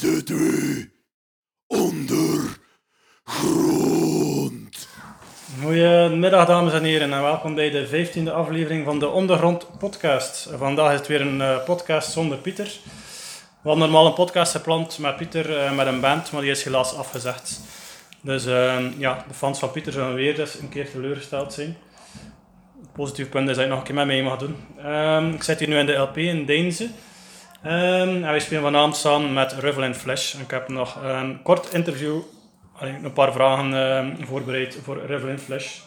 we ondergrond. Goedemiddag dames en heren en welkom bij de 15e aflevering van de Ondergrond podcast. Vandaag is het weer een uh, podcast zonder Pieter. We hadden normaal een podcast gepland met Pieter, uh, met een band, maar die is helaas afgezegd. Dus uh, ja, de fans van Pieter zullen weer eens een keer teleurgesteld zijn. Het positieve punt is dat je nog een keer met mij mag doen. ik zit hier nu in de LP in Deinze. Um, en wij spelen vanavond samen met Revel in Flash. ik heb nog een kort interview, een paar vragen uh, voorbereid voor Revel in Flash.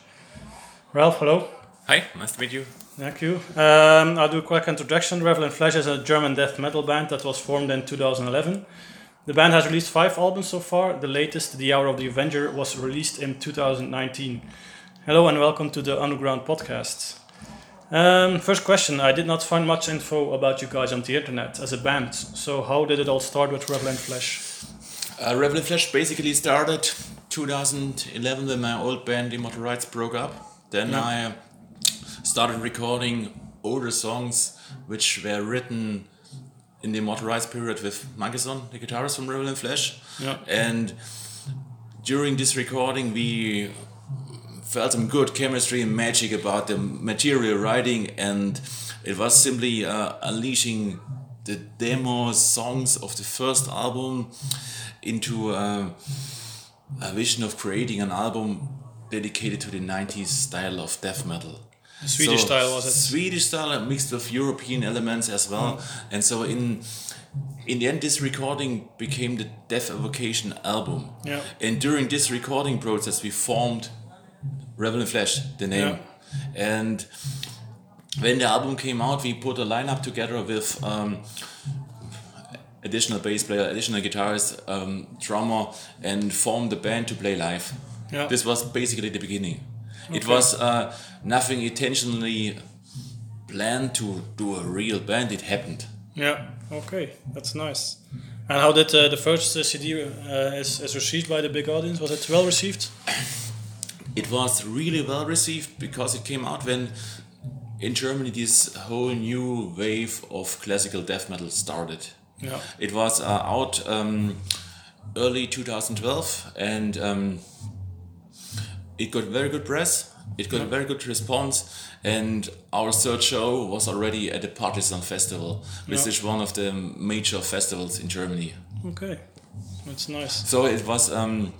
Ralph, hello. Hi, nice to meet you. Thank you. Um, I'll do a quick introduction. Revel in Flash is a German death metal band that was formed in 2011. The band has released five albums so far. The latest, The Hour of the Avenger, was released in 2019. Hello and welcome to the Underground Podcast. Um, first question I did not find much info about you guys on the internet as a band. So, how did it all start with Revel in Flesh? Uh, Revel in Flesh basically started 2011 when my old band Immortal Rites broke up. Then yeah. I uh, started recording older songs which were written in the Immortal Rites period with Maggesson, the guitarist from Revel in Flesh. Yeah. And during this recording, we felt some good chemistry and magic about the material writing, and it was simply uh, unleashing the demo songs of the first album into uh, a vision of creating an album dedicated to the 90s style of death metal. Swedish so, style was it? Swedish style mixed with European elements as well. Mm. And so in in the end this recording became the Death Evocation album. Yeah. And during this recording process we formed Revel in Flesh, the name. Yeah. And when the album came out, we put a lineup together with um, additional bass player, additional guitarist, um, drummer, and formed the band to play live. Yeah. This was basically the beginning. Okay. It was uh, nothing intentionally planned to do a real band. It happened. Yeah. Okay, that's nice. And how did uh, the first uh, CD uh, is, is received by the big audience? Was it well received? it was really well received because it came out when in Germany this whole new wave of classical death metal started. Yeah. It was uh, out um, early 2012 and um, it got very good press. It got yeah. a very good response, and our third show was already at the Party.San Festival, which yeah. is one of the major festivals in Germany. Okay, that's nice. So it was. Um,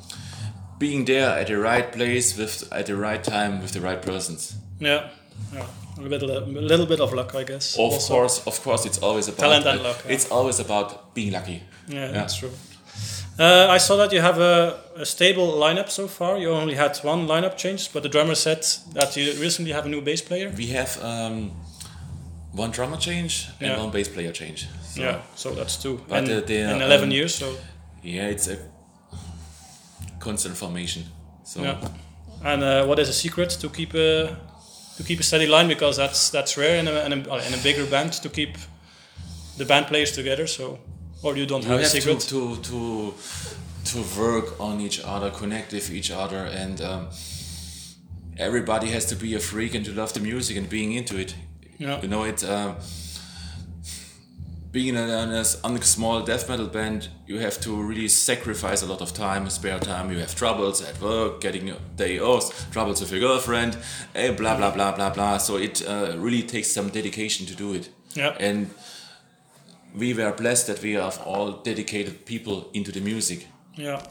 being there at the right place with at the right time with the right persons. Yeah, yeah. A little, a little bit of luck, I guess. Of also. course, of course, it's always about talent and luck. Yeah. It's always about being lucky. Yeah, yeah. that's true. Uh, I saw that you have a, a, stable lineup so far. You only had one lineup change, but the drummer said that you recently have a new bass player. We have um, one drummer change and yeah. one bass player change. So. Yeah, so that's two. But in, the, the, in 11 um, years, so. Yeah, it's a constant formation. So. Yeah. And uh, what is a secret to keep a to keep a steady line because that's that's rare in a, in a, in a bigger band to keep the band players together. So or you don't you have, have a secret to, to to to work on each other, connect with each other, and um, everybody has to be a freak and to love the music and being into it. Yeah. You know it. Uh, being in a, a, small death metal band, you have to really sacrifice a lot of time, spare time. You have troubles at work, getting day off, troubles with your girlfriend, eh, blah blah blah blah blah. So it uh, really takes some dedication to do it. Yeah. And we were blessed that we have all dedicated people into the music. Yeah.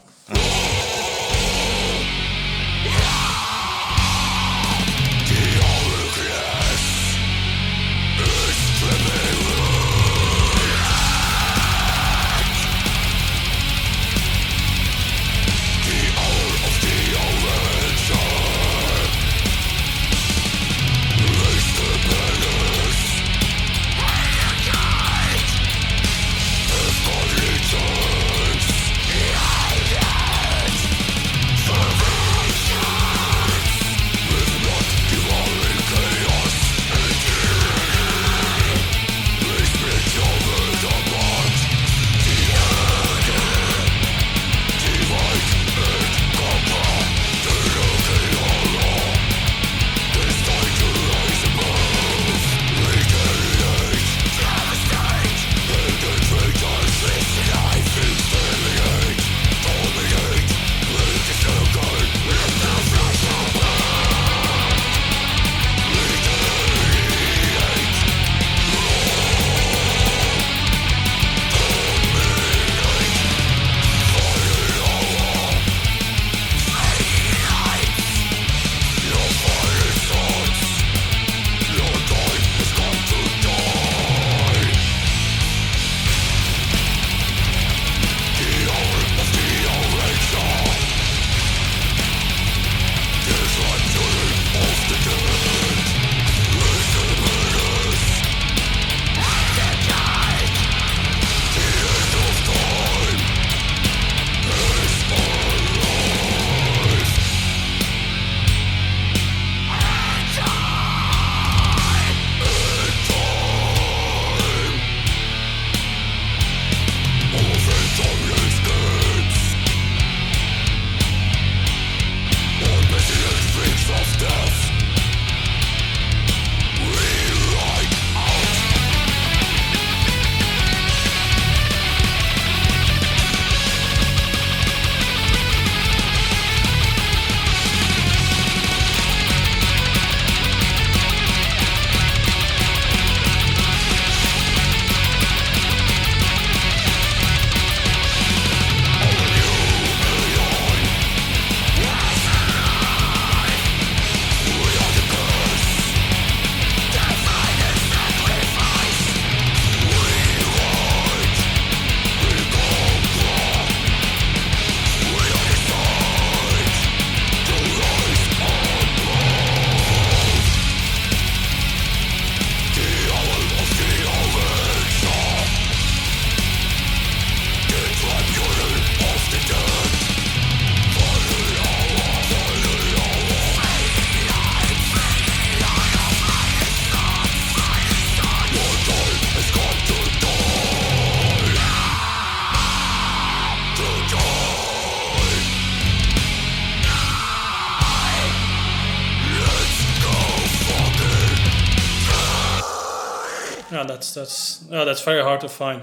That's yeah, that's very hard to find.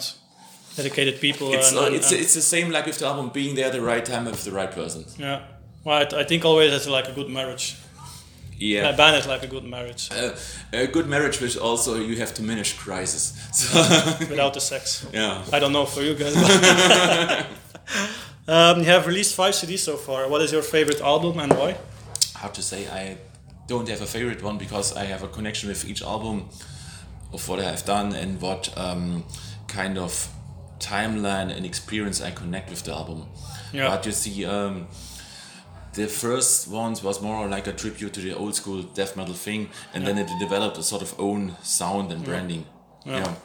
Dedicated people. It's and- and- it's and- it's the same like with the album being there at the right time with the right person. yeah. Well, I, I think always it's like a good marriage. Yeah. A band is like a good marriage Uh, a good marriage, which also you have to manage crisis. So without the sex. yeah. I don't know for you guys. but- um, you have released five CDs so far. What is your favorite album and why? Hard to say I don't have a favorite one because I have a connection with each album of what I have done and what um, kind of timeline and experience I connect with the album. Yeah. But you see, um, the first ones was more like a tribute to the old school death metal thing, and then it developed a sort of own sound and branding. Yeah.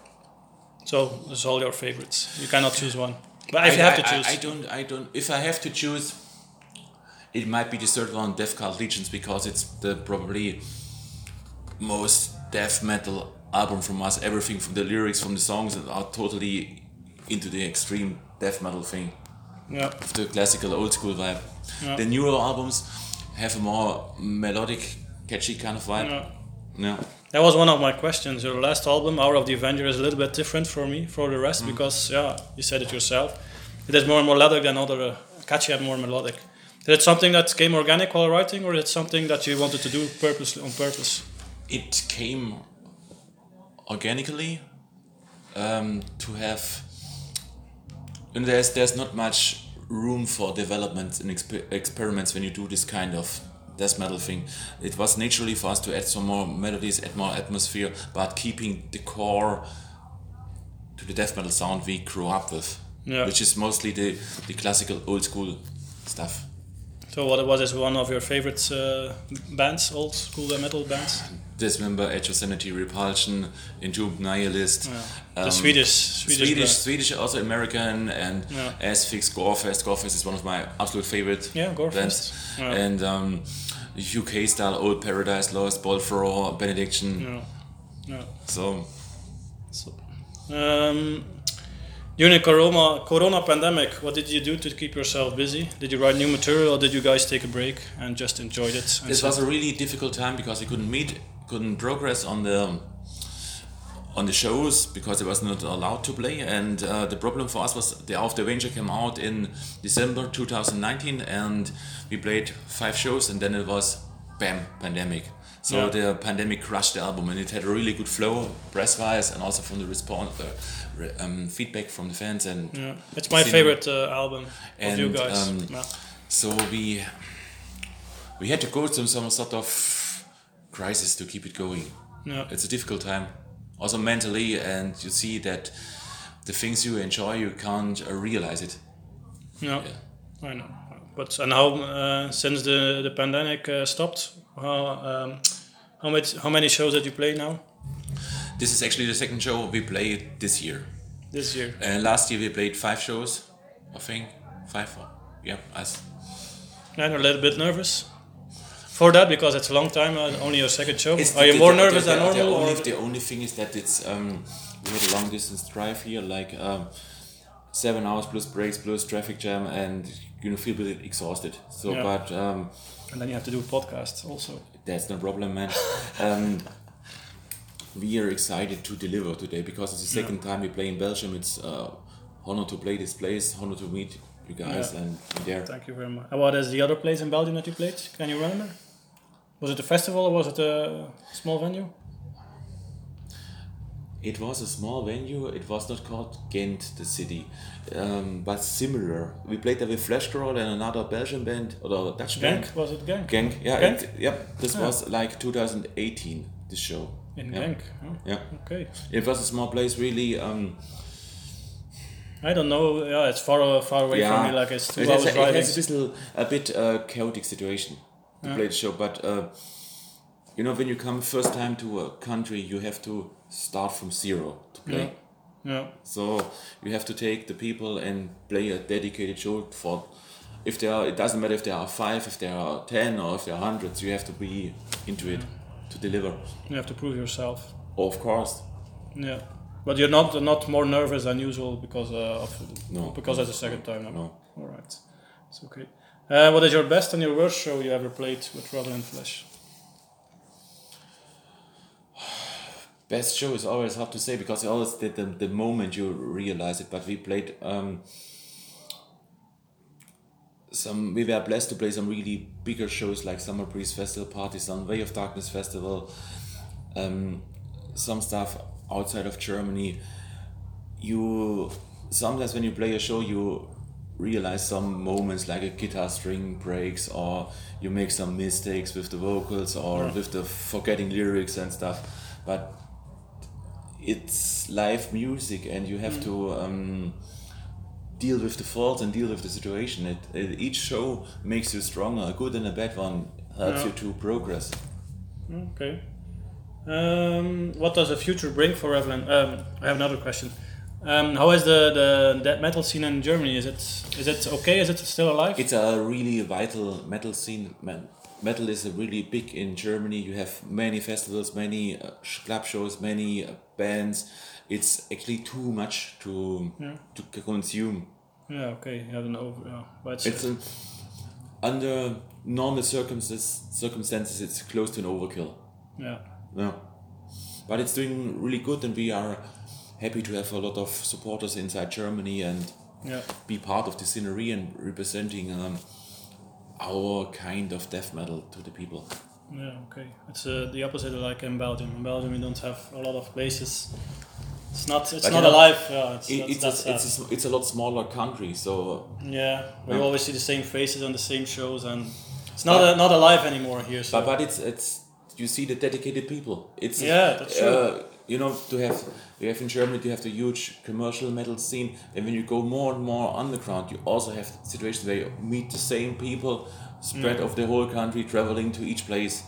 So it's all your favorites. You cannot choose one. But if you have to I- choose, I, I don't. I don't. If I have to choose, it might be the third one, Death Kult Legions, because it's the probably most death metal album from us. Everything from the lyrics, from the songs, that are totally into the extreme death metal thing, yeah, of the classical old school vibe. Yeah. The newer albums have a more melodic, catchy kind of vibe. yeah. Yeah. That was one of my questions. Your last album, Hour of the Avenger, is a little bit different for me, for the rest, because yeah, you said it yourself. It is more melodic than other uh, catchy and more melodic. Is it something that came organic while writing, or is it something that you wanted to do purposely on purpose? it came organically um, to have and there's there's not much room for development and exper- experiments when you do this kind of death metal thing it was naturally for us to add some more melodies add more atmosphere but keeping the core to the death metal sound we grew up with Yeah. which is mostly the, the classical old school stuff So what was is one of your favorite uh, bands, old school metal bands? Dismember, Atrocenity, Repulsion, Entombed Nihilist. the um, Swedish, Swedish, Swedish. Swedish, also American, and Yeah. Asphyx, Gorefest. Gorefest is one of my absolute favorite Yeah, Gorefest. bands. Yeah. And um, UK style, Old Paradise Lost, Ball for All, Benediction. Yeah. Yeah. So So, um, during Corona Corona pandemic, what did you do to keep yourself busy? Did you write new material, or did you guys take a break and just enjoyed it? this was a really difficult time because we couldn't meet, couldn't progress on the on the shows because it was not allowed to play. And uh, the problem for us was the the Avenger came out in December 2019, and we played five shows, and then it was bam pandemic. So Yeah. the pandemic crushed the album, and it had a really good flow, press-wise, and also from the response, re- um, feedback from the fans. And yeah, it's my favorite uh, album of you guys. um, yeah. so we we had to go through some sort of crisis to keep it going. Yeah. It's a difficult time, also mentally, and you see that the things you enjoy you can't uh, realize it. Yeah, I know. But and how uh, since the the pandemic uh, stopped, how um, how much how many shows that you play now This is actually the second show we played this year. this year? Uh, last year we played five shows, I think five. Or, yeah, us. And you're a little bit nervous for that because it's a long time. Uh, only your second show. It's Are you the- more the- nervous than the, normal? The only, or? the only thing is that it's um, we had a long distance drive here, like um, seven hours plus breaks plus traffic jam, and you know feel a bit exhausted. So, Yeah. but um, And then you have to do podcasts also. that's no problem, man. um, we are excited to deliver today because it's the second time we play in Belgium. It's uh, honor to play this place, honor to meet you guys Yeah. and there. Thank you very much. What is the other place in Belgium that you played? Can you remember? Was it a festival or was it a small venue? It was a small venue. It was not called Ghent, the city, um, but similar. We played there with Fleshcrawl and another Belgian band or Dutch band. Genk? Was it Genk? Genk, yeah, Genk? it- yep. This Yeah. was like 2018. This show. In yeah. Genk. Oh, Yeah, okay. it was a small place, really. Um, I don't know. Yeah, it's far far away yeah, from me. Like it's two it has, hours a, it has a little, a bit uh, chaotic situation to play the show, but uh, you know, when you come first time to a country, you have to start from zero to play. Yeah. Yeah. So you have to take the people and play a dedicated show for. If there are, it doesn't matter if there are five, if there are ten, or if there are hundreds. You have to be into it to deliver. You have to prove yourself. Of course, Yeah. But you're not not more nervous than usual because uh, of No. because that's the second time now. No. All right. It's okay. Uh, what is your best and your worst show you ever played with Revel in Flesh? best show is always hard to say because you always did the, the moment you realize it. But we played um, some. We were blessed to play some really bigger shows like Summer Breeze Festival, Party.San, Way of Darkness Festival, um, some stuff outside of Germany. You sometimes when you play a show, you realize some moments like a guitar string breaks or you make some mistakes with the vocals or with the forgetting lyrics and stuff but it's live music and you have to um, deal with the faults and deal with the situation it, it, each show makes you stronger a good and a bad one helps Yeah. you to progress Okay. Um, what does the future bring for Evelyn? Um, I have another question. Um, how is the, the death metal scene in Germany? Is it is it okay? Is it still alive? it's a really vital metal scene man metal is really big in germany you have many festivals many uh, club shows many uh, bands it's actually too much to to consume yeah. Okay. I don't know. Yeah. But it's, under normal circumstances circumstances it's close to an overkill yeah. yeah but it's doing really good and we are happy to have a lot of supporters inside germany and Yeah. be part of the scenery and representing um, our kind of death metal to the people. Yeah. Okay. It's uh, the opposite like in Belgium. In Belgium, we don't have a lot of places. It's not. It's But not you know, alive. Yeah. It's, It, it's, that's a, it's, a, it's a lot smaller country, so yeah. We always see the same faces on the same shows, and it's not a, not alive anymore here. So. but, but it's it's you see the dedicated people. It's Yeah, that's true. Uh, you know to have you have in Germany you have the huge commercial metal scene, and when you go more and more underground, you also have situations where you meet the same people spread Mm. over the whole country, traveling to each place.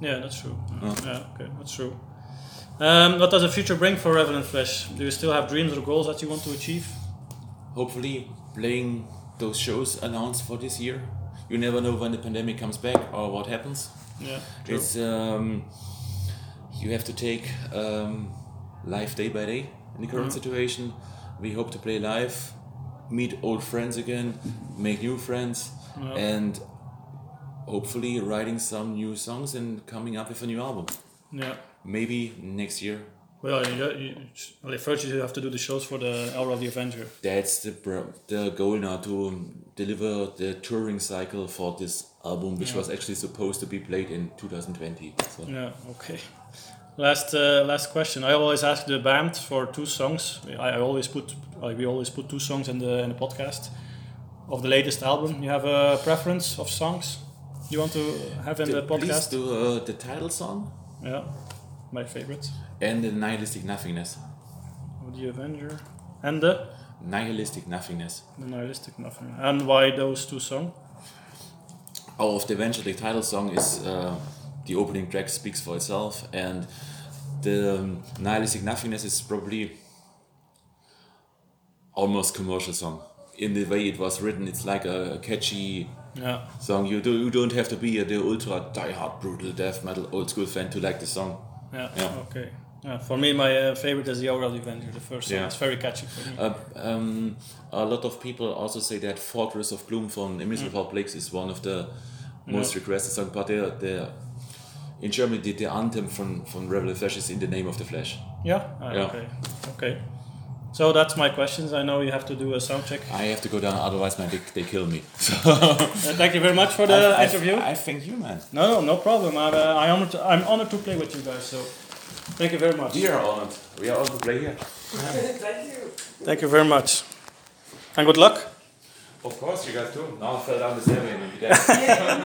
Yeah, that's true. Yeah, okay, that's true. Um, what does the future bring for Revel in Flesh? Do you still have dreams or goals that you want to achieve? hopefully playing those shows announced for this year. You never know when the pandemic comes back or what happens. Yeah, true. It's um, you have to take um, life day by day in the current situation. We hope to play live, meet old friends again, make new friends, and hopefully writing some new songs and coming up with a new album. yeah. Maybe next year. Well, you, you, well, first you have to do the shows for the Hour of the Avenger. That's the the goal now to deliver the touring cycle for this album, which was actually supposed to be played in 2020. So Yeah, okay. Last uh, last question. I always ask the band for two songs. I, I always put like we always put two songs in the in the podcast of the latest album. You have a preference of songs you want to have in the, please podcast? do uh, the title song Yeah, my favorite. and the nihilistic nothingness. Of the Avenger and the Nihilistic nothingness. the nihilistic nothing. And why those two songs? Out of the the title song is uh, the opening track speaks for itself, and the um, nihilistic nothingness is probably almost commercial song. In the way it was written, it's like a catchy Yeah, song. You do you don't have to be a, the ultra die-hard brutal death metal old school fan to like the song. yeah, Yeah. okay. Yeah, for me, my uh, favorite is the the Avenger. The first. Yeah. It's very catchy for me. Uh, um, a lot of people also say that Fortress of Gloom from Emerson mm. Blakes is one of the most requested songs, but the, the in Germany the, the anthem from from Rebel Flesh is in the name of the Flesh. yeah. Ah, yeah. Okay. Okay. So that's my questions. I know you have to do a sound check. I have to go down, otherwise man, they, they kill me. So Uh, thank you very much for the I, interview. I, I thank you, man. no, no, no problem. I'm, uh, I'm honored. To, I'm honored to play with you guys. So, thank you very much. We are honored. We are honored to play here. Thank you Thank you very much. And good luck. Of course, you guys do. Now I fell down the stairway. Maybe that.